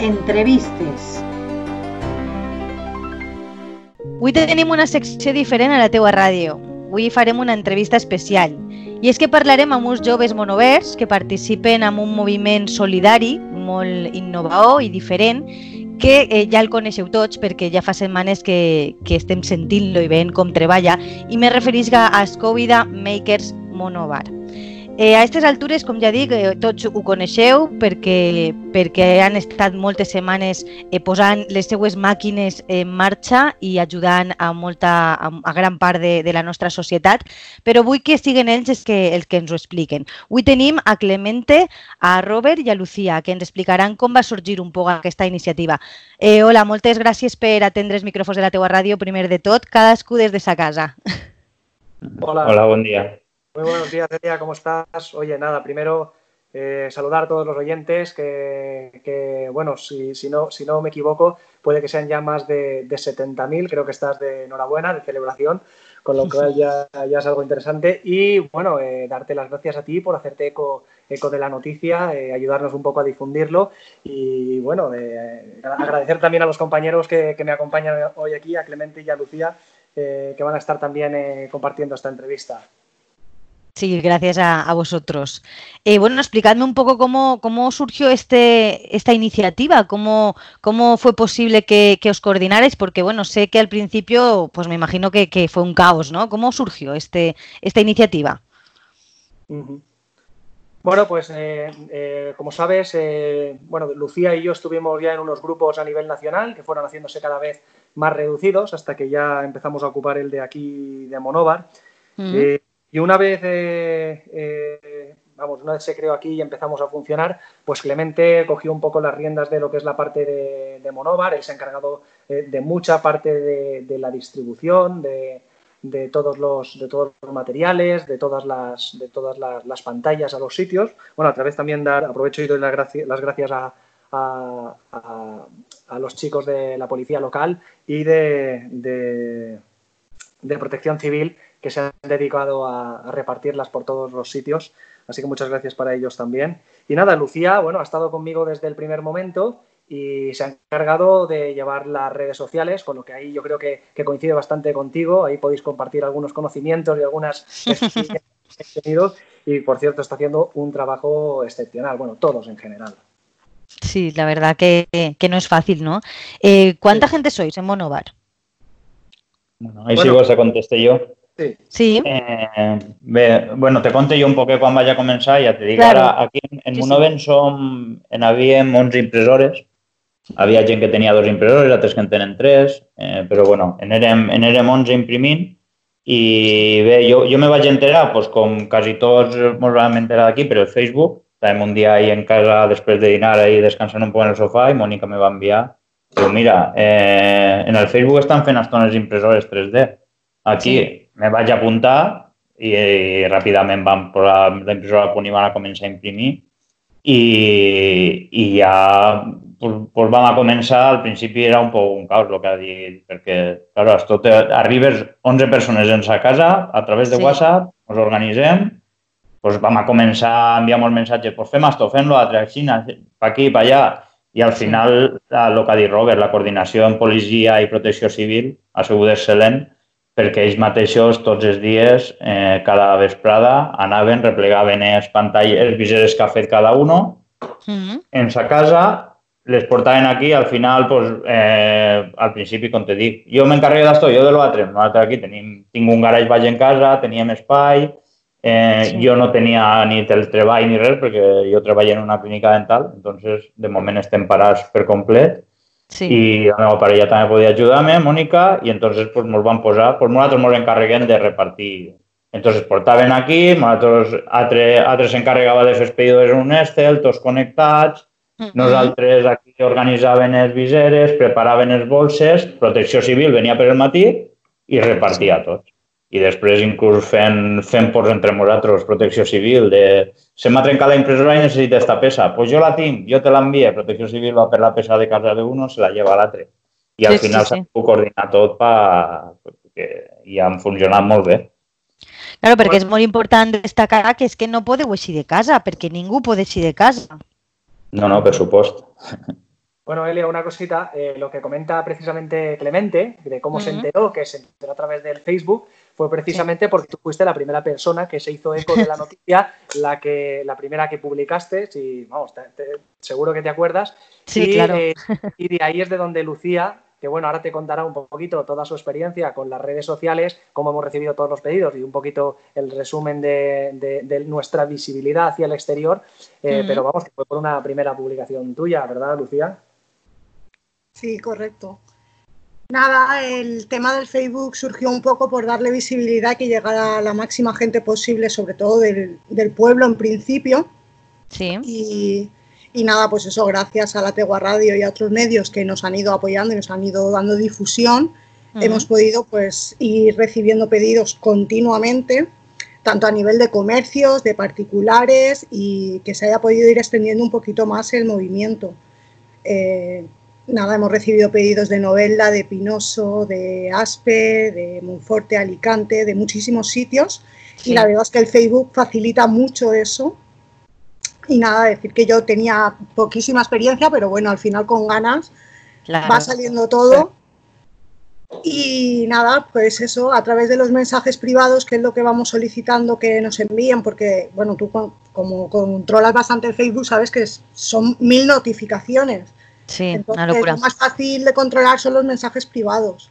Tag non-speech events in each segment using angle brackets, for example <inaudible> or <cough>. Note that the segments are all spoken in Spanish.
Entrevistes. Avui tenim una secció diferent a la teua ràdio. Avui farem una entrevista especial. I és que parlarem amb uns joves monovers que participen en un moviment solidari molt innovador i diferent que eh, ja el coneixeu tots perquè ja fa setmanes que, que estem sentint-lo i veient com treballa i me referisc a Escòvida Makers Monobar. Eh, a aquestes altures, com ja dic, eh, tots ho coneixeu perquè, perquè han estat moltes setmanes eh, posant les seues màquines en marxa i ajudant a, molta, a, a gran part de, de la nostra societat, però vull que siguin ells els que, els que ens ho expliquen. Avui tenim a Clemente, a Robert i a Lucía, que ens explicaran com va sorgir un poc aquesta iniciativa. Eh, hola, moltes gràcies per atendre els micròfons de la teua ràdio, primer de tot, cadascú des de sa casa. Hola. Hola, buen día. Muy buenos días, Celia, ¿cómo estás? Oye, nada, primero eh, saludar a todos los oyentes, que, bueno, si, si, no, si no me equivoco, puede que sean ya más de, de 70.000, creo que estás de enhorabuena, de celebración, con lo cual ya, ya es algo interesante. Y bueno, eh, darte las gracias a ti por hacerte eco, eco de la noticia, eh, ayudarnos un poco a difundirlo y bueno, eh, agradecer también a los compañeros que, que, me acompañan hoy aquí, a Clemente y a Lucía, que van a estar también compartiendo esta entrevista. Sí, gracias a, a vosotros. Eh, bueno, explicadme un poco cómo, cómo surgió este, esta iniciativa, cómo, cómo fue posible que, que, os coordinarais, porque bueno, sé que al principio, pues me imagino que, que fue un caos, ¿no? ¿Cómo surgió este, esta iniciativa? Uh -huh. Bueno, pues eh, eh, como sabes, bueno, Lucía y yo estuvimos ya en unos grupos a nivel nacional que fueron haciéndose cada vez más reducidos hasta que ya empezamos a ocupar el de aquí de Monóvar. Uh -huh. Y una vez, eh, eh, vamos, una vez se creó aquí y empezamos a funcionar, pues Clemente cogió un poco las riendas de lo que es la parte de, de Monóvar, él se ha encargado eh, de mucha parte de, la distribución, de, de, todos los, de todos los materiales, de todas, las, de todas las, las, pantallas a los sitios. Bueno, a través también dar, aprovecho y doy las, gracias, las gracias a, a, a, a, los chicos de la policía local y de, de protección civil que se han dedicado a, a, repartirlas por todos los sitios. Así que muchas gracias para ellos también. Y nada, Lucía, bueno, ha estado conmigo desde el primer momento y se ha encargado de llevar las redes sociales, con lo que ahí yo creo que, que coincide bastante contigo. Ahí podéis compartir algunos conocimientos y algunas <laughs> tenido. Y por cierto, está haciendo un trabajo excepcional. Bueno, todos en general. Sí, la verdad que, que no es fácil, ¿no? Eh, ¿Cuánta sí. gente sois en Monobar? Bueno, ahí bueno, sí vos contesté yo. Sí. sí. Eh, bé, bueno, te conté jo un poquet quan vaig a començar, ja te dic, Claro. ara aquí en, en Sí, sí. Monoven som, en havíem 11 impressores, havia gent que tenia dos impressores, altres que en tenen tres, eh, però bueno, en érem, en érem 11 imprimint i bé, jo, jo me vaig enterar, doncs, com quasi tots ens vam enterar d'aquí, per el Facebook, estàvem un dia ahí en casa després de dinar ahí descansant un poc en el sofà i Mònica me va enviar Diu, mira, eh, en el Facebook estan fent estones impressores 3D. Aquí Sí. Me vaig apuntar i, i ràpidament vam posar la impressora a punt i van a començar a imprimir i, i ja pues, pues vam a començar, al principi era un poc un caos el que ha dit, perquè claro, esto te, arribes 11 persones en sa casa, a través de Sí. WhatsApp, ens organitzem, pues vam a començar a enviar molts missatges, pues fem esto, fem lo altre, així, pa aquí, pa allà, i al final, el que ha dit Robert, la coordinació en policia i protecció civil ha sigut excel·lent perquè ells mateixos tots els dies, eh, cada vesprada, anaven, replegaven les pantalles, els viseres que ha fet cada uno Mm. en sa casa, les portaven aquí, al final, pues, eh, al principi, com te dic, jo m'encarrego d'això, jo de l'altre. Nosaltres aquí tenim, tinc un garatge baix en casa, teníem espai, eh, Sí. jo no tenia ni teletreball ni res, perquè jo treballo en una clínica dental, entonces, de moment estem parats per complet, Sí. i la meva parella també podia ajudar-me, Mònica, i entonces pues, ens van posar, pues, nosaltres ens encarreguem de repartir. Entonces portaven aquí, nosaltres, altre, altre s'encarregava de fer els pedidors en un Excel, tots connectats, Mm. nosaltres aquí organitzaven els viseres, preparaven els bolses, protecció civil venia per el matí i repartia tots. I després inclús fent, fent por entre nosaltres, protecció civil, de se m'ha trencat la impressora i necessita esta peça. Pues jo la tinc, jo te l'envie, protecció civil va per la peça de casa de uno, se la lleva a l'altre. I al Sí, sí, final sí. s'ha pogut coordinar tot pa, perquè, i han funcionat molt bé. Claro, perquè és molt important destacar que és que no podeu eixir de casa, perquè ningú pot eixir de casa. No, no, per supost. <laughs> Bueno, Elia, una cosita, eh, lo que comenta precisamente Clemente, de cómo se enteró, que se enteró a través del Facebook, fue precisamente porque tú fuiste la primera persona que se hizo eco de la <laughs> noticia, la que la primera que publicaste, y vamos, seguro que te acuerdas. Sí, claro. Eh, <laughs> y de ahí es de donde Lucía que bueno, ahora te contará un poquito toda su experiencia con las redes sociales, cómo hemos recibido todos los pedidos y un poquito el resumen de, nuestra visibilidad hacia el exterior. Eh, pero vamos, que fue por una primera publicación tuya, ¿verdad, Lucía? Sí, correcto. Nada, el tema del Facebook surgió un poco por darle visibilidad que llegara a la máxima gente posible, sobre todo del, del pueblo en principio. Sí. Y, y nada, pues eso, gracias a la Tegua Radio y a otros medios que nos han ido apoyando y nos han ido dando difusión, hemos podido pues ir recibiendo pedidos continuamente, tanto a nivel de comercios, de particulares y que se haya podido ir extendiendo un poquito más el movimiento. Eh, nada, hemos recibido pedidos de novela, de Pinoso, de Aspe, de Monforte, Alicante, de muchísimos sitios. Y la verdad es que el Facebook facilita mucho eso y nada, decir que yo tenía poquísima experiencia, pero bueno, al final con ganas va saliendo todo. Y nada, pues eso, a través de los mensajes privados, que es lo que vamos solicitando que nos envíen, porque, bueno, tú como controlas bastante el Facebook, sabes que son mil notificaciones. Sí, Entonces, Lo más fácil de controlar son los mensajes privados.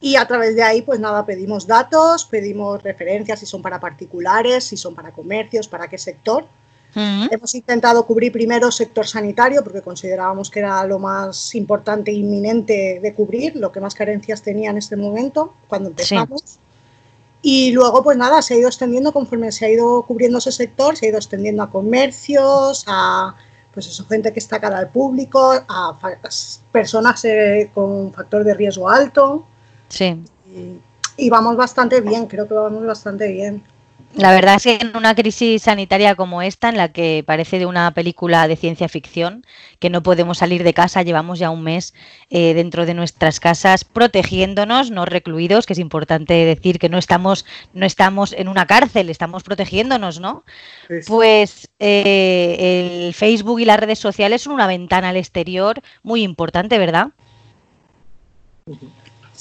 Y a través de ahí, pues nada, pedimos datos, pedimos referencias si son para particulares, si son para comercios, para qué sector. Hemos intentado cubrir primero sector sanitario porque considerábamos que era lo más importante e inminente de cubrir, lo que más carencias tenía en este momento cuando empezamos. Y luego, pues nada, se ha ido extendiendo conforme se ha ido cubriendo ese sector, se ha ido extendiendo a comercios, a pues eso, gente que está cara al público, a personas eh, con factor de riesgo alto. Sí. y, vamos bastante bien, creo que vamos bastante bien. La verdad es que en una crisis sanitaria como esta, en la que parece de una película de ciencia ficción, que no podemos salir de casa, llevamos ya un mes eh, dentro de nuestras casas protegiéndonos, no recluidos, que es importante decir que no estamos, no estamos en una cárcel, estamos protegiéndonos, ¿no? Pues eh, el Facebook y las redes sociales son una ventana al exterior muy importante, ¿verdad?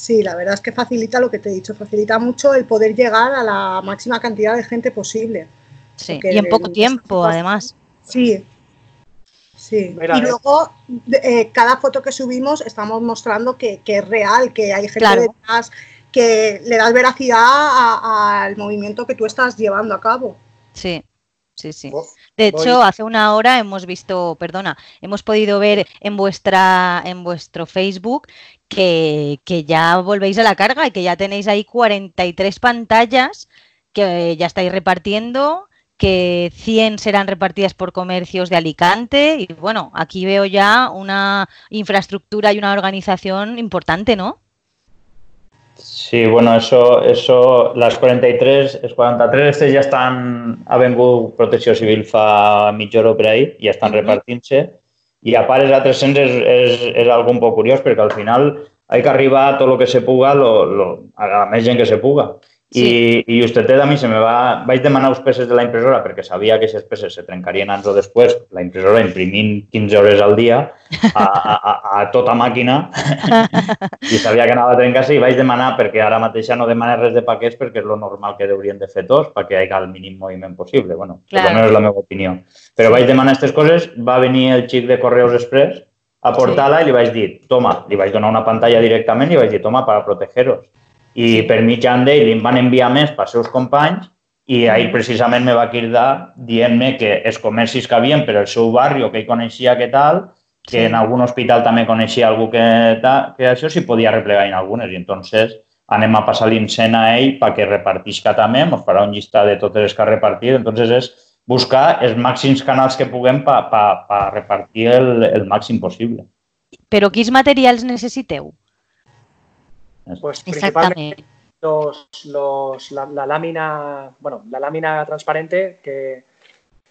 Sí, la verdad es que facilita lo que te he dicho, facilita mucho el poder llegar a la máxima cantidad de gente posible. Sí, y en poco tiempo, además. Sí, Sí, y luego eh, cada foto que subimos estamos mostrando que, es real, que hay gente detrás, que le das veracidad al movimiento que tú estás llevando a cabo. Sí, sí, sí. De hecho, hace una hora hemos visto, perdona, hemos podido ver en vuestra, en vuestro Facebook que, ya volvéis a la carga y que ya tenéis ahí 43 pantallas que ya estáis repartiendo, que 100 serán repartidas por comercios de Alicante y bueno, aquí veo ya una infraestructura y una organización importante, ¿no? Sí, bueno, eso, eso, las 43, es 43 ya están, ha vengut Protecció Civil fa mitja hora per ahí, ya están repartint-se i a part, a 300 és, és, és algo un poc curiós perquè al final hay que arribar a tot el que se puga lo, lo, a la més gent que se puga. Sí. I, I justet a mi se me va... Vaig demanar els peces de la impressora perquè sabia que aquests peces se trencarien abans o després, la impressora imprimint 15 hores al dia a, a, a, a tota màquina <laughs> i sabia que anava a trencar-se i vaig demanar perquè ara mateix no demana res de paquets perquè és lo normal que haurien de fer tots perquè hi hagi el mínim moviment possible. Bueno, claro. almenys és la meva opinió. Però vaig demanar aquestes coses, va venir el xic de Correus Express a portar-la sí. i li vaig dir, toma, li vaig donar una pantalla directament i vaig dir, toma, para protegeros i per mitjan d'ell em van enviar més pels seus companys i ahir precisament me va cridar dient-me que els comercis que havien per el seu barri o que ell coneixia que tal, que sí. en algun hospital també coneixia algú que, que això s'hi podia replegar en algunes i entonces anem a passar l'incent a ell perquè repartisca també, ens farà un llistat de totes les que ha repartit, entonces és buscar els màxims canals que puguem per pa, pa repartir el, el màxim possible. Però quins materials necessiteu? Pues principalmente los, los, la, lámina, bueno, la lámina transparente que,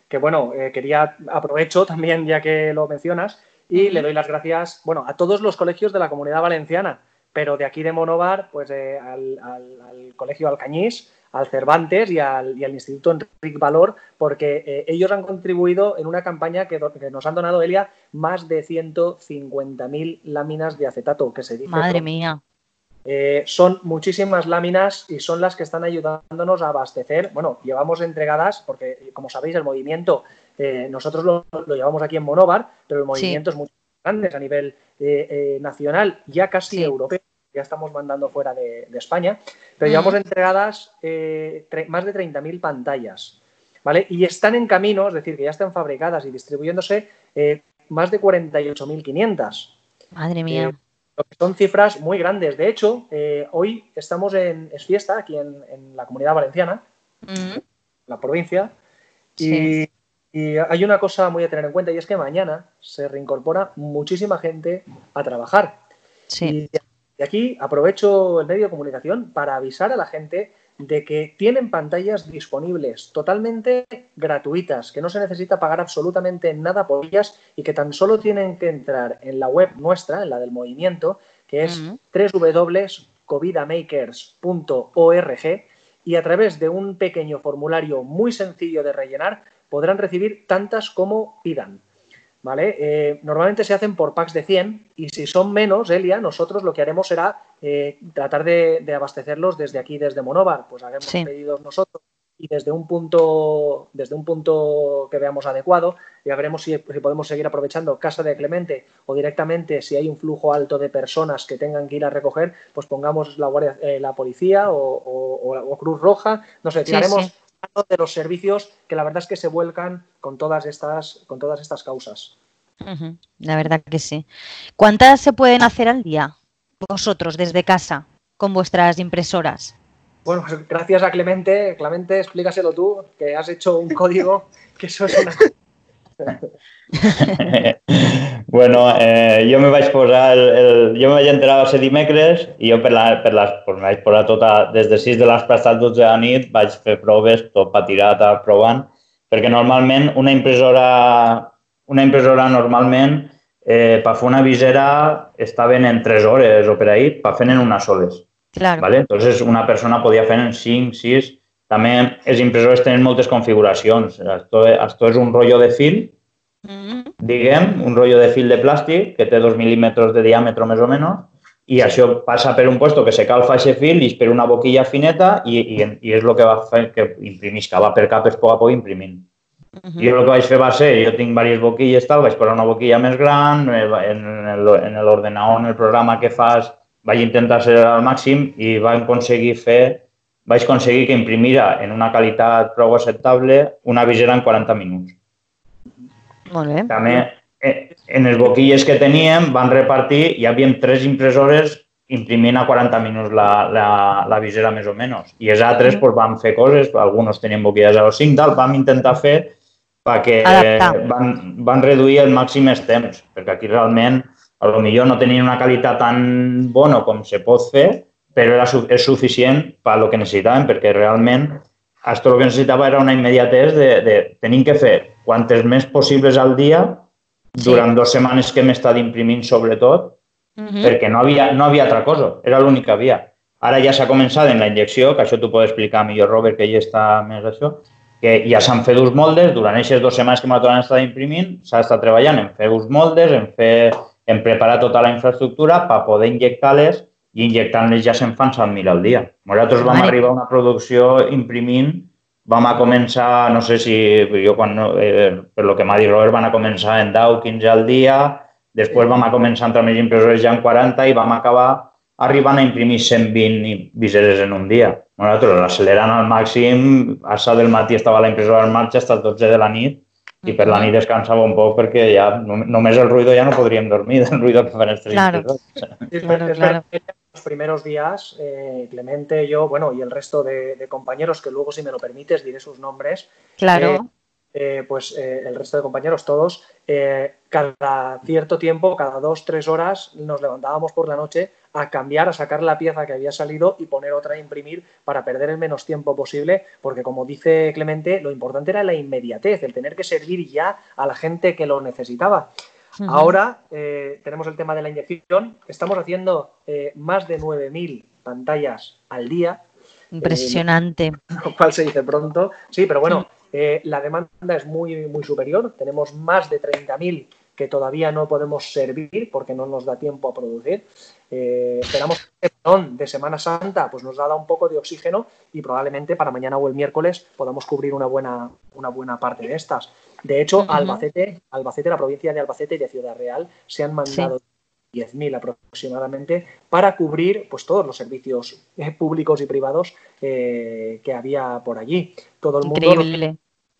que bueno, eh, quería, aprovecho también ya que lo mencionas y le doy las gracias, bueno, a todos los colegios de la Comunidad Valenciana pero de aquí de Monobar, pues eh, al, Colegio Alcañís, al Cervantes y al, Instituto Enrique Valor, porque eh, ellos han contribuido en una campaña que, nos han donado, Elia, más de 150.000 láminas de acetato, que se dice. Madre mía. Eh, son muchísimas láminas y son las que están ayudándonos a abastecer. Bueno, llevamos entregadas, porque como sabéis, el movimiento, nosotros lo, llevamos aquí en Monobar, pero el movimiento es mucho más grande a nivel nacional, ya casi europeo ya estamos mandando fuera de, España, pero llevamos entregadas eh, más de 30.000 pantallas, ¿vale? Y están en camino, es decir, que ya están fabricadas y distribuyéndose eh, más de 48.500. Madre mía. Eh, son cifras muy grandes. De hecho, hoy estamos en es fiesta aquí en, la comunidad valenciana, la provincia, y, hay una cosa muy a tener en cuenta y es que mañana se reincorpora muchísima gente a trabajar. Sí. Y aquí aprovecho el medio de comunicación para avisar a la gente de que tienen pantallas disponibles totalmente gratuitas, que no se necesita pagar absolutamente nada por ellas y que tan solo tienen que entrar en la web nuestra, en la del movimiento, que es www.covidamakers.org y a través de un pequeño formulario muy sencillo de rellenar podrán recibir tantas como pidan. ¿Vale? Eh, normalmente se hacen por packs de 100 y si son menos, Elia, nosotros lo que haremos será eh, tratar de, abastecerlos desde aquí, desde Monovar, pues haremos pedidos nosotros y desde un punto desde un punto que veamos adecuado ya veremos si, podemos seguir aprovechando casa de Clemente o directamente si hay un flujo alto de personas que tengan que ir a recoger pues pongamos la guardia eh, la policía o, Cruz Roja no sé tiraremos de los servicios que la verdad es que se vuelcan con todas estas, con todas estas causas. La verdad que sí. ¿Cuántas se pueden hacer al día vosotros desde casa con vuestras impresoras? Bueno, pues gracias a Clemente. Clemente, explícaselo tú, que has hecho un código que eso es una <laughs> bueno, eh, jo me vaig posar, el, el, jo me vaig enterar a ser dimecres i jo per, la, per les, pues, me vaig posar tota, des de 6 de l'astre fins 12 de la nit vaig fer proves, tot tot provant, perquè normalment una impressora, una impressora normalment eh, per fer una visera estaven en 3 hores o per ahir, per fer en unes soles. Claro. ¿vale? Entonces una persona podia fer en 5, 6, també els impressors tenen moltes configuracions. Esto, esto és un rotllo de fil, mm -hmm. diguem, un rotllo de fil de plàstic que té dos mil·límetres de diàmetre més o menys, i això passa per un puesto que se calfa aquest fil i per una boquilla fineta i, i, i és el que va fer que imprimís, que va per capes poc a poc imprimint. Uh -huh. Jo el que vaig fer va ser, jo tinc diverses boquilles, tal, vaig posar una boquilla més gran, en l'ordenador, en el programa que fas, vaig intentar ser al màxim i vam aconseguir fer vaig aconseguir que imprimira en una qualitat prou acceptable una visera en 40 minuts. Molt bé. També eh, en els boquilles que teníem van repartir, hi havia tres impressores imprimint a 40 minuts la, la, la visera més o menys. I els altres mm. pues, van fer coses, alguns tenien boquilles a 5, tal, vam intentar fer perquè van, van reduir el màxim els temps, perquè aquí realment a lo millor no tenien una qualitat tan bona com se pot fer, però era, és suficient per lo que necessitaven, perquè realment esto lo que necessitava era una immediatesa de, de tenir que fer quantes més possibles al dia durant sí. dues setmanes que hem estat imprimint sobretot, uh -huh. perquè no havia, no havia altra cosa, era l'únic que havia. Ara ja s'ha començat en la injecció, que això t'ho pot explicar millor Robert, que ell està més això, que ja s'han fet uns moldes, durant aquestes dues setmanes que hem estat imprimint, s'ha estat treballant en fer uns moldes, en, fer, en preparar tota la infraestructura per poder injectar-les i injectant-les ja se'n fan 100.000 al dia. Nosaltres vam arribar a una producció imprimint, vam a començar, no sé si jo quan, eh, per lo que m'ha dit Robert, van a començar en 10, 15 al dia, després vam a començar entre més impressores ja en 40 i vam acabar arribant a imprimir 120 viseres en un dia. Nosaltres l'accelerant al màxim, a sa del matí estava la impressora en marxa fins a 12 de la nit i per la nit descansava un poc perquè ja només el ruido ja no podríem dormir <laughs> del ruido que fan els claro. claro, claro los primeros días, eh, Clemente, yo, bueno, y el resto de, compañeros, que luego, si me lo permites, diré sus nombres. Claro. Eh, eh, pues el resto de compañeros, todos, cada cierto tiempo, cada dos, tres horas, nos levantábamos por la noche a cambiar, a sacar la pieza que había salido y poner otra a imprimir para perder el menos tiempo posible, porque como dice Clemente, lo importante era la inmediatez, el tener que servir ya a la gente que lo necesitaba. Ahora eh, tenemos el tema de la inyección. Estamos haciendo eh, más de 9.000 pantallas al día. Impresionante. <laughs> lo cual se dice pronto. Sí, pero bueno, la demanda es muy, muy superior. Tenemos más de 30.000 que todavía no podemos servir porque no nos da tiempo a producir. Eh, esperamos que el de Semana Santa pues nos da un poco de oxígeno y probablemente para mañana o el miércoles podamos cubrir una buena, una buena parte de estas. De hecho, Albacete, Albacete, la provincia de Albacete y de Ciudad Real se han mandado 10.000 aproximadamente para cubrir pues, todos los servicios eh, públicos y privados eh, que había por allí. Todo el mundo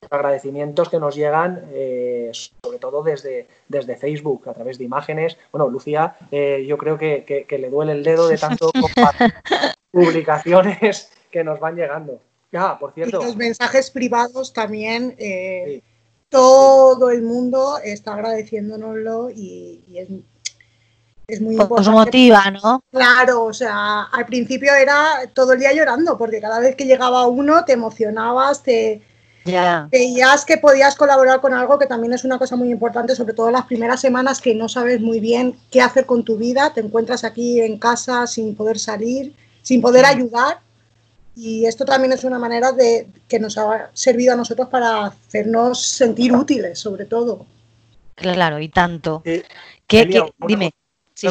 agradecimientos que nos llegan, eh, sobre todo desde, desde Facebook, a través de imágenes. Bueno, Lucía, eh, yo creo que, le duele el dedo de tanto <laughs> publicaciones que nos van llegando. Ya, por cierto. Y los mensajes privados también, eh, todo el mundo está agradeciéndonoslo y, y es, es, muy importante. Os motiva, ¿no? Claro, o sea, al principio era todo el día llorando, porque cada vez que llegaba uno te emocionabas, te, Veías que podías colaborar con algo que también es una cosa muy importante, sobre todo en las primeras semanas que no sabes muy bien qué hacer con tu vida, te encuentras aquí en casa sin poder salir, sin poder ayudar. Y esto también es una manera de que nos ha servido a nosotros para hacernos sentir útiles, sobre todo. Claro, y tanto. Eh, dime, sí.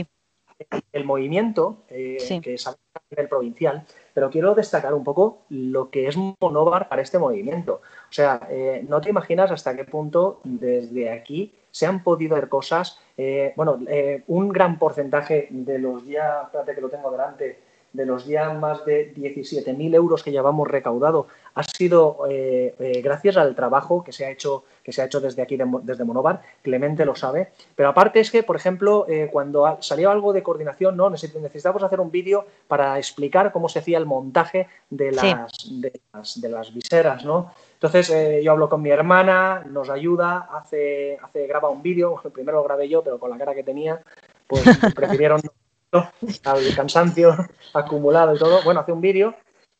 El movimiento, eh, que es a nivel provincial, pero quiero destacar un poco lo que es Monobar para este movimiento. O sea, eh, no te imaginas hasta qué punto desde aquí se han podido ver cosas. Eh, bueno, eh, un gran porcentaje de los ya, espérate que lo tengo delante, de los ya más de 17.000 euros que llevamos recaudado ha sido eh, eh, gracias al trabajo que se ha hecho que se ha hecho desde aquí desde Monobar Clemente lo sabe. Pero aparte es que por ejemplo eh, cuando salió algo de coordinación no necesitamos hacer un vídeo para explicar cómo se hacía el montaje de las, de las, viseras no entonces yo hablo con mi hermana nos ayuda hace hace graba un vídeo. <laughs> Primero lo grabé yo pero con la cara que tenía pues <laughs> prefirieron al cansancio <laughs> acumulado y todo. Bueno, hace un vídeo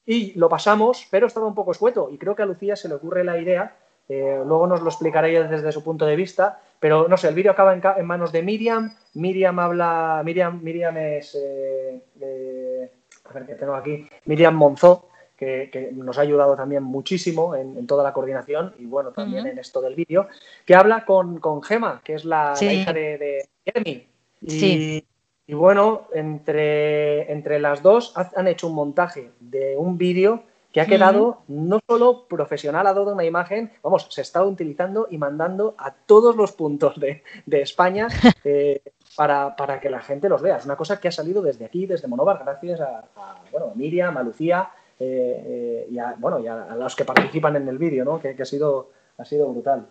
y lo pasamos, pero estaba un poco escueto y creo que a Lucía se le ocurre la idea, eh, luego nos lo explicará ella desde su punto de vista, pero no sé, el vídeo acaba en, manos de Miriam, Miriam habla, Miriam, Miriam es, eh, a ver qué tengo aquí, Miriam Monzó, que, nos ha ayudado también muchísimo en, toda la coordinación y bueno, también en esto del vídeo, que habla con, con Gema, que es la, hija de, de Jeremy. Y, y bueno, entre, entre las dos han hecho un montaje de un vídeo que ha quedado no solo profesional, ha dado una imagen, vamos, se está utilizando y mandando a todos los puntos de, España <laughs> eh, para, que la gente los vea. Es una cosa que ha salido desde aquí, desde Monovar, gracias a, bueno, Miriam, a Lucía eh, eh, y, a, bueno, y a, los que participan en el vídeo, ¿no? que, que ha, sido, ha sido brutal.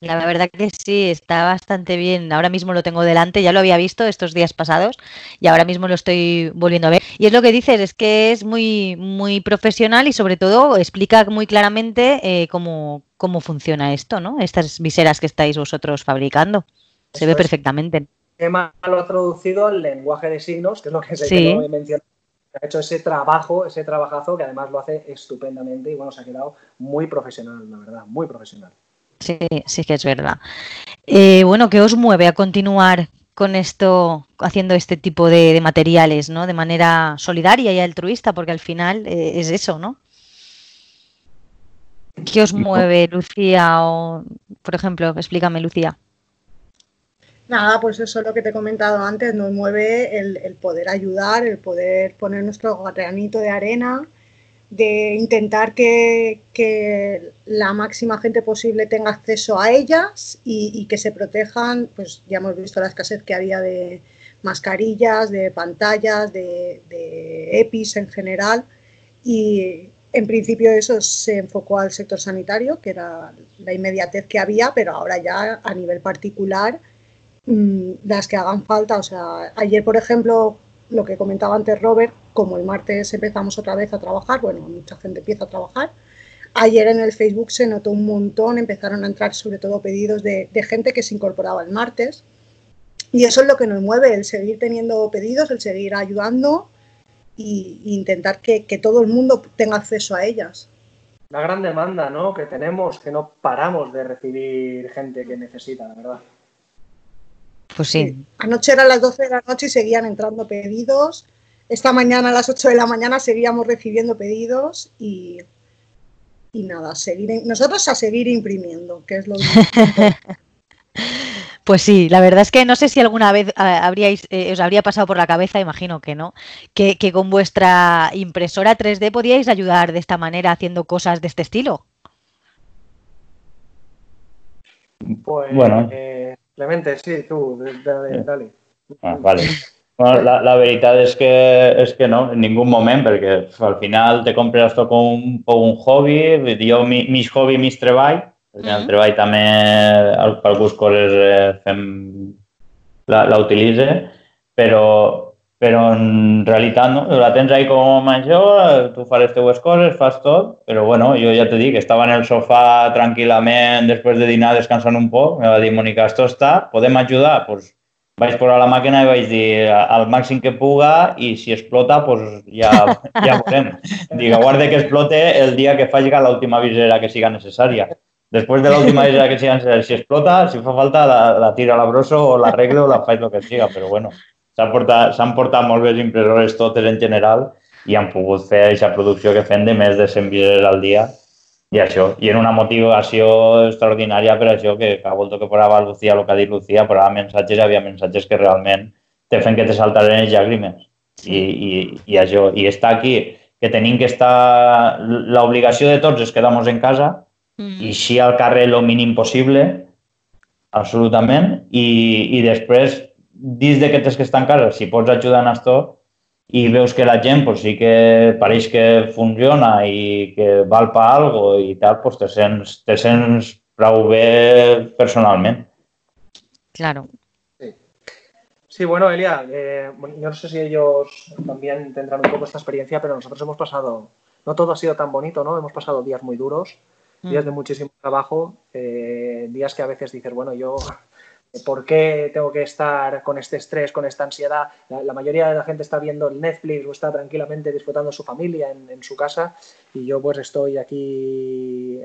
La verdad que sí, está bastante bien. Ahora mismo lo tengo delante, ya lo había visto estos días pasados y ahora mismo lo estoy volviendo a ver. Y es lo que dices, es que es muy, muy profesional y sobre todo explica muy claramente eh, cómo, cómo funciona esto, ¿no? Estas viseras que estáis vosotros fabricando. Se ve perfectamente. Emma lo ha traducido al lenguaje de signos, que es lo que se sí. mencionado. Ha hecho ese trabajo, ese trabajazo que además lo hace estupendamente y bueno, se ha quedado muy profesional, la verdad, muy profesional. Sí, sí que es verdad. Eh, bueno, ¿qué os mueve a continuar con esto, haciendo este tipo de, materiales, ¿no? De manera solidaria y altruista, porque al final eh, es eso, ¿no? ¿Qué os mueve, Lucía? O, por ejemplo, explícame, Lucía. Nada, pues eso es lo que te he comentado antes, nos mueve el, el poder ayudar, el poder poner nuestro granito de arena, de intentar que, la máxima gente posible tenga acceso a ellas y, que se protejan, pues ya hemos visto la escasez que había de mascarillas, de pantallas, de, EPIs en general. Y en principio eso se enfocó al sector sanitario, que era la inmediatez que había, pero ahora ya a nivel particular mm, las que hagan falta, o sea, ayer por ejemplo lo que comentaba antes Robert, como el martes empezamos otra vez a trabajar, bueno, mucha gente empieza a trabajar, ayer en el Facebook se notó un montón, empezaron a entrar sobre todo pedidos de, gente que se incorporaba el martes. Y eso es lo que nos mueve, el seguir teniendo pedidos, el seguir ayudando e intentar que, que todo el mundo tenga acceso a ellas. La gran demanda ¿no? que tenemos, que no paramos de recibir gente que necesita, la verdad. Pues sí. Anoche eran las 12 de la noche y seguían entrando pedidos. Esta mañana a las 8 de la mañana seguíamos recibiendo pedidos y, y nada, seguir, nosotros a seguir imprimiendo, que es lo <laughs> que... Pues sí, la verdad es que no sé si alguna vez ah, habríais, eh, os habría pasado por la cabeza, imagino que no, que, con vuestra impresora 3D podíais ayudar de esta manera haciendo cosas de este estilo. Pues, bueno. Eh, Clemente, sí, tú, dale. Ah, vale. La, la es que, es que no, en ningún momento, porque al final te compras esto con un, un hobby, yo mi, mis hobby, mis treball, perquè mm -hmm. el treball també per alguns coses eh, fem, la, la utilitza, però, però en realitat no, la tens ahí com major, tu fas les teues coses, fas tot, però bueno, jo ja dit que estava en el sofà tranquil·lament després de dinar descansant un poc, me va dir, Mónica, esto està, podem ajudar? Pues vaig posar la màquina i vaig dir al màxim que puga i si explota, pues ja, ja veurem. <laughs> Dic, guarda que explote el dia que faci l'última visera que siga necessària. Después de la última isla que sigan, si explota, si fa falta, la, la tiro a l'abroso o l'arreglo o la faig el que siga, però bueno, s'han portat, portat molt bé impressores totes en general i han pogut fer aquesta producció que fem de més de 100 vides al dia i això, i en una motivació extraordinària per això que cada volta que posava Lucía, el que ha dit Lucía, posava missatges i havia missatges que realment te fan que te saltaren les llàgrimes. I, i, i això, i està aquí, que tenim que estar... L'obligació de tots és quedar en casa, -hmm. i així al carrer el mínim possible, absolutament, i, i després, dins de que estar en casa, si pots ajudar en això, i veus que la gent pues, sí que pareix que funciona i que val per algo i tal, pues te sents, te sents prou bé personalment. Claro. Sí. Sí, bueno, Elia, eh, yo no sé si ellos también tendrán un poco esta experiencia, pero nosotros hemos pasado, no todo ha sido tan bonito, ¿no? Hemos pasado días muy duros, días de mm. muchísimo trabajo, eh, días que a veces dices, bueno, yo, ¿por qué tengo que estar con este estrés, con esta ansiedad? La, mayoría de la gente está viendo el Netflix o está tranquilamente disfrutando su familia en, su casa y yo pues estoy aquí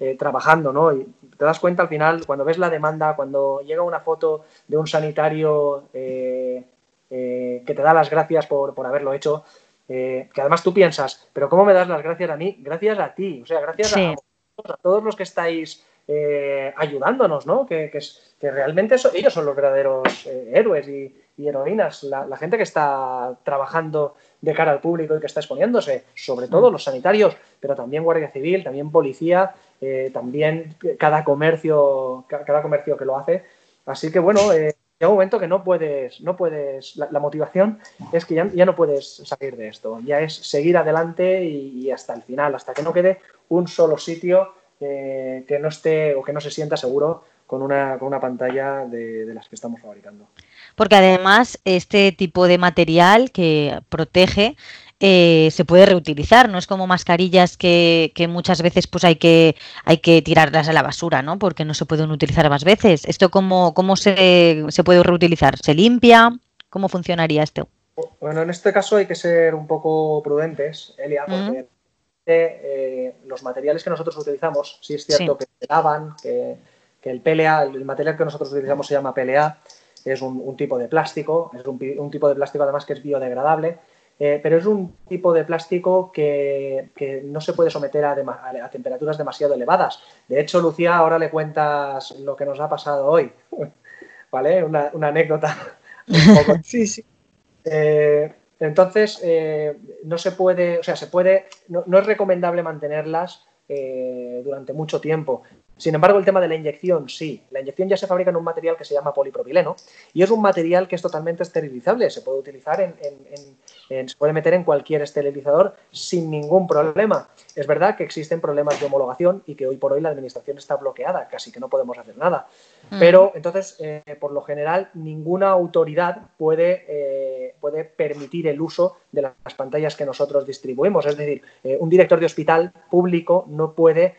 eh, trabajando, ¿no? Y te das cuenta al final, cuando ves la demanda, cuando llega una foto de un sanitario eh, que te da las gracias por, por haberlo hecho, que además tú piensas, pero ¿cómo me das las gracias a mí? Gracias a ti, o sea, gracias a a todos los que estáis eh, ayudándonos, ¿no? Que, que, realmente ellos son los verdaderos eh, héroes y, heroínas, la, gente que está trabajando de cara al público y que está exponiéndose, sobre todo los sanitarios, pero también Guardia Civil, también policía, eh, también cada comercio, cada comercio que lo hace. Así que bueno, llega un momento que no puedes, no puedes, la, motivación es que ya, ya, no puedes salir de esto, ya es seguir adelante y hasta el final, hasta que no quede un solo sitio eh, que no esté o que no se sienta seguro con una, con una pantalla de, las que estamos fabricando. Porque además este tipo de material que protege eh, se puede reutilizar, no es como mascarillas que, muchas veces pues hay que, hay que tirarlas a la basura, ¿no? Porque no se pueden utilizar más veces. ¿Esto cómo, cómo se, se puede reutilizar? ¿Se limpia? ¿Cómo funcionaría esto? Bueno, en este caso hay que ser un poco prudentes, Elia, porque eh, los materiales que nosotros utilizamos, sí es cierto que se lavan, que, el PLA, el material que nosotros utilizamos se llama PLA, es un, tipo de plástico, es un, tipo de plástico además que es biodegradable, eh, pero es un tipo de plástico que, no se puede someter a, temperaturas demasiado elevadas. De hecho, Lucía, ahora le cuentas lo que nos ha pasado hoy, <laughs> ¿vale? Una, anécdota. <laughs> sí, sí. Eh, entonces, eh, no se puede, o sea, se puede, no, es recomendable mantenerlas eh, durante mucho tiempo. Sin embargo, el tema de la inyección, sí. La inyección ya se fabrica en un material que se llama polipropileno y es un material que es totalmente esterilizable. Se puede utilizar en, se puede meter en cualquier esterilizador sin ningún problema. Es verdad que existen problemas de homologación y que hoy por hoy la administración está bloqueada, casi que no podemos hacer nada. Mm. Pero entonces, eh, por lo general, ninguna autoridad puede, eh, puede permitir el uso de las pantallas que nosotros distribuimos. Es decir, eh, un director de hospital público no puede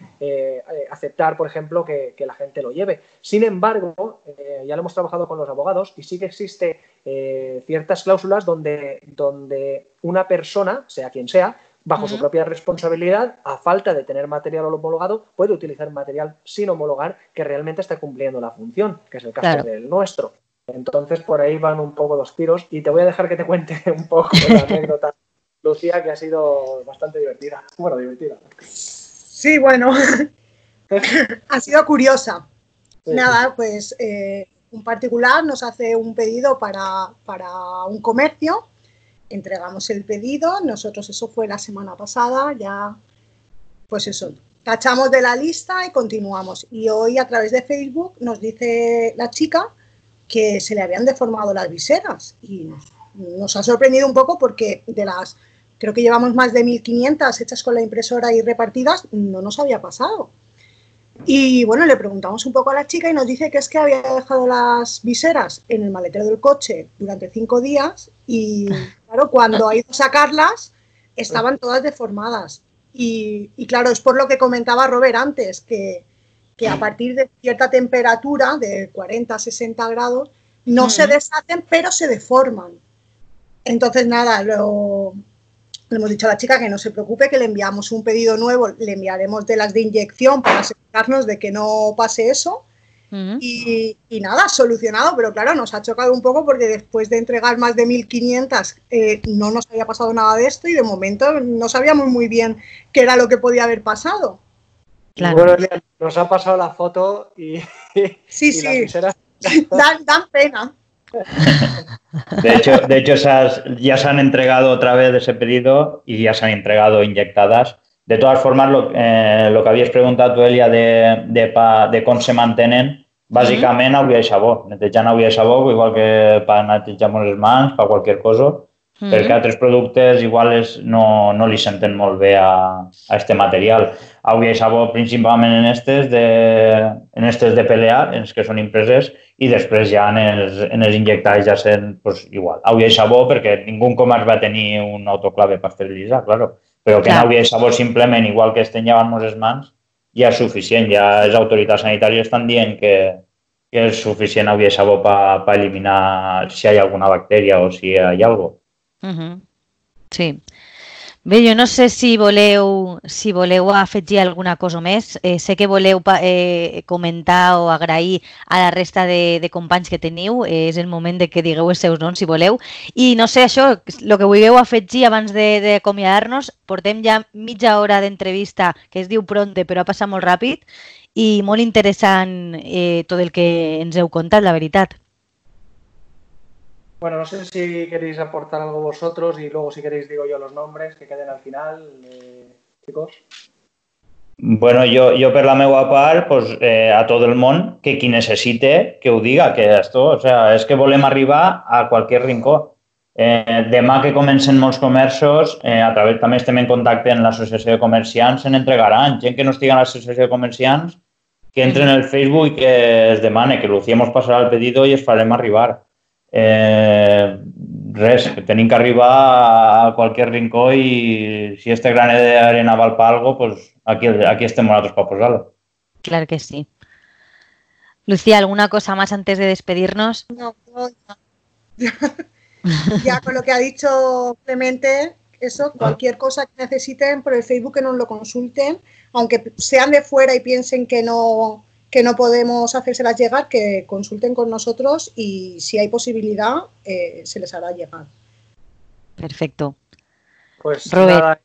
aceptar, por ejemplo, que, que, la gente lo lleve. Sin embargo, ya lo hemos trabajado con los abogados y sí que existe ciertas cláusulas donde, donde una persona, sea quien sea, bajo su propia responsabilidad, a falta de tener material homologado, puede utilizar material sin homologar que realmente está cumpliendo la función, que es el caso del nuestro. Entonces por ahí van un poco los tiros y te voy a dejar que te cuente <laughs> un poco la anécdota, Lucía, que ha sido bastante divertida. Bueno, divertida. Sí, bueno, <laughs> ha sido curiosa. Nada, pues eh, un particular nos hace un pedido para, para un comercio, entregamos el pedido, nosotros eso fue la semana pasada, ya pues eso, tachamos de la lista y continuamos. Y hoy a través de Facebook nos dice la chica que se le habían deformado las viseras y nos, ha sorprendido un poco porque de las, creo que llevamos más de 1.500 hechas con la impresora y repartidas, no nos había pasado. Y bueno, le preguntamos un poco a la chica y nos dice que es que había dejado las viseras en el maletero del coche durante cinco días y <laughs> claro, cuando ha ido a sacarlas estaban todas deformadas. Y, y claro, es por lo que comentaba Robert antes, que, que a partir de cierta temperatura, de 40 a 60 grados, no se deshacen, pero se deforman. Entonces, nada, lo, le hemos dicho a la chica que no se preocupe, que le enviamos un pedido nuevo, le enviaremos de las de inyección para asegurarnos de que no pase eso. y, nada, solucionado, pero claro, nos ha chocado un poco porque después de entregar más de 1.500 eh, no nos había pasado nada de esto y de momento no sabíamos muy bien qué era lo que podía haber pasado. Bueno, nos ha pasado la foto y, sí, <laughs> sí. <laughs> dan, pena. De hecho, de hecho ya se han entregado otra vez ese pedido y ya se han entregado inyectadas. De todas formas, lo, eh, lo que habías preguntado Elia, de, de, pa, de cómo se mantienen, básicamente uh -huh. y sabor. Netejant agua y sabor, igual que para netejar les mans, para cualquier cosa. Mm. perquè altres productes igual és, no, no li senten molt bé a, a este material. Avui hi sabó principalment en estes de, en estes de pelear, en els que són impreses, i després ja en els, en els injectats ja sent pues, igual. Avui hi sabó perquè ningú comerç va tenir un autoclave per esterilitzar, claro. però que Clar. no hi sabó simplement, igual que estem llevant les mans, ja és suficient. Ja les autoritats sanitàries estan dient que, que és suficient avui sabó per pa eliminar si hi ha alguna bactèria o si hi ha alguna cosa. Uh -huh. Sí. Bé, jo no sé si voleu, si voleu afegir alguna cosa més. Eh, sé que voleu eh, comentar o agrair a la resta de, de companys que teniu. Eh, és el moment de que digueu els seus noms, si voleu. I no sé, això, el que vulgueu afegir abans d'acomiadar-nos. Portem ja mitja hora d'entrevista, que es diu pronte, però ha passat molt ràpid, i molt interessant eh, tot el que ens heu contat, la veritat. Bueno, no sé si queréis aportar algo vosotros y luego si queréis digo yo los nombres que queden al final, eh, chicos. Bueno, jo, jo per la meva part, pues, eh, a tot el món, que qui necessite, que ho diga, que esto, o sea, és que volem arribar a qualsevol rincó. Eh, demà que comencen molts comerços, eh, a través també estem en contacte amb l'associació de comerciants, se n'entregaran. Gent que no estigui a l'associació de comerciants, que entren en el Facebook i que es demane, que Lucía mos passarà el pedido i es farem arribar eh, res, tenim que arribar a qualsevol rincó i si este granet d'arena val per algo, pues aquí, aquí estem nosaltres per posar-lo. Claro que sí. Lucía, ¿alguna cosa más antes de despedirnos? No, no ya. <laughs> ya con lo que ha dicho Clemente, eso, cualquier cosa que necesiten por el Facebook que nos lo consulten, aunque sean de fuera y piensen que no, que no podemos hacérselas llegar, que consulten con nosotros y si hay posibilidad eh, se les hará llegar. Perfecto. Pues nada,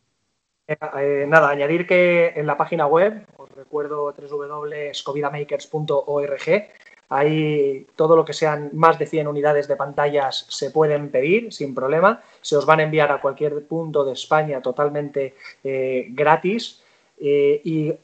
eh, eh, nada, añadir que en la página web, os recuerdo www.scovidamakers.org, Ahí todo lo que sean más de 100 unidades de pantallas se pueden pedir sin problema. Se os van a enviar a cualquier punto de España totalmente eh, gratis. Eh,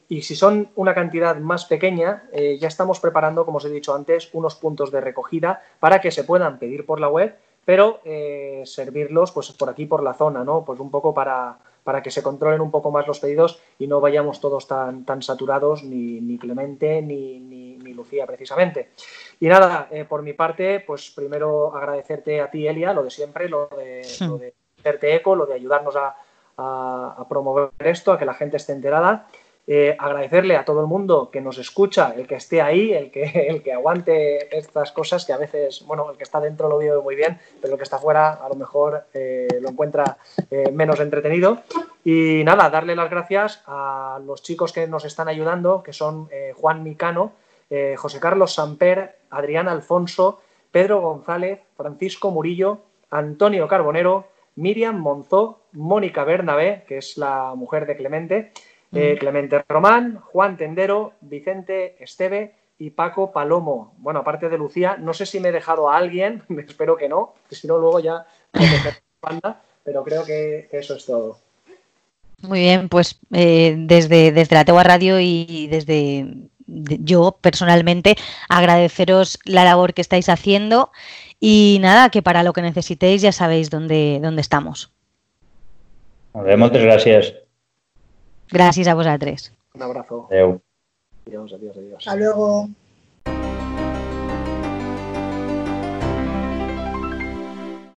y, si son una cantidad más pequeña, eh, ya estamos preparando, como os he dicho antes, unos puntos de recogida para que se puedan pedir por la web, pero eh, servirlos pues, por aquí, por la zona, ¿no? Pues un poco para, para, que se controlen un poco más los pedidos y no vayamos todos tan, tan saturados, ni, ni Clemente ni, ni, ni, Lucía, precisamente. Y nada, por mi parte, pues primero agradecerte a ti, Elia, lo de siempre, lo de, lo de hacerte eco, lo de ayudarnos a a, promover esto, a que la gente esté enterada. Eh, agradecerle a todo el mundo que nos escucha, el que esté ahí, el que, <laughs> el que aguante estas cosas, que a veces, bueno, el que está dentro lo vive muy bien, pero el que está fuera a lo mejor eh, lo encuentra eh, menos entretenido. Y nada, darle las gracias a los chicos que nos están ayudando, que son Juan Micano, José Carlos Samper, Adrián Alfonso, Pedro González, Francisco Murillo, Antonio Carbonero, Miriam Monzó, Mónica Bernabé, que es la mujer de Clemente, eh, mm. Clemente Román, Juan Tendero, Vicente Esteve y Paco Palomo. Bueno, aparte de Lucía, no sé si me he dejado a alguien, <laughs> espero que no, si no luego ya pero creo que, eso es todo. Muy bien, pues eh, desde, desde la Tegua Radio y desde yo personalmente agradeceros la labor que estáis haciendo y nada, que para lo que necesitéis ya sabéis dónde, dónde estamos. Muchas gracias. Gracias a vosotros. Un abrazo. Adiós, adiós, adiós. Hasta luego.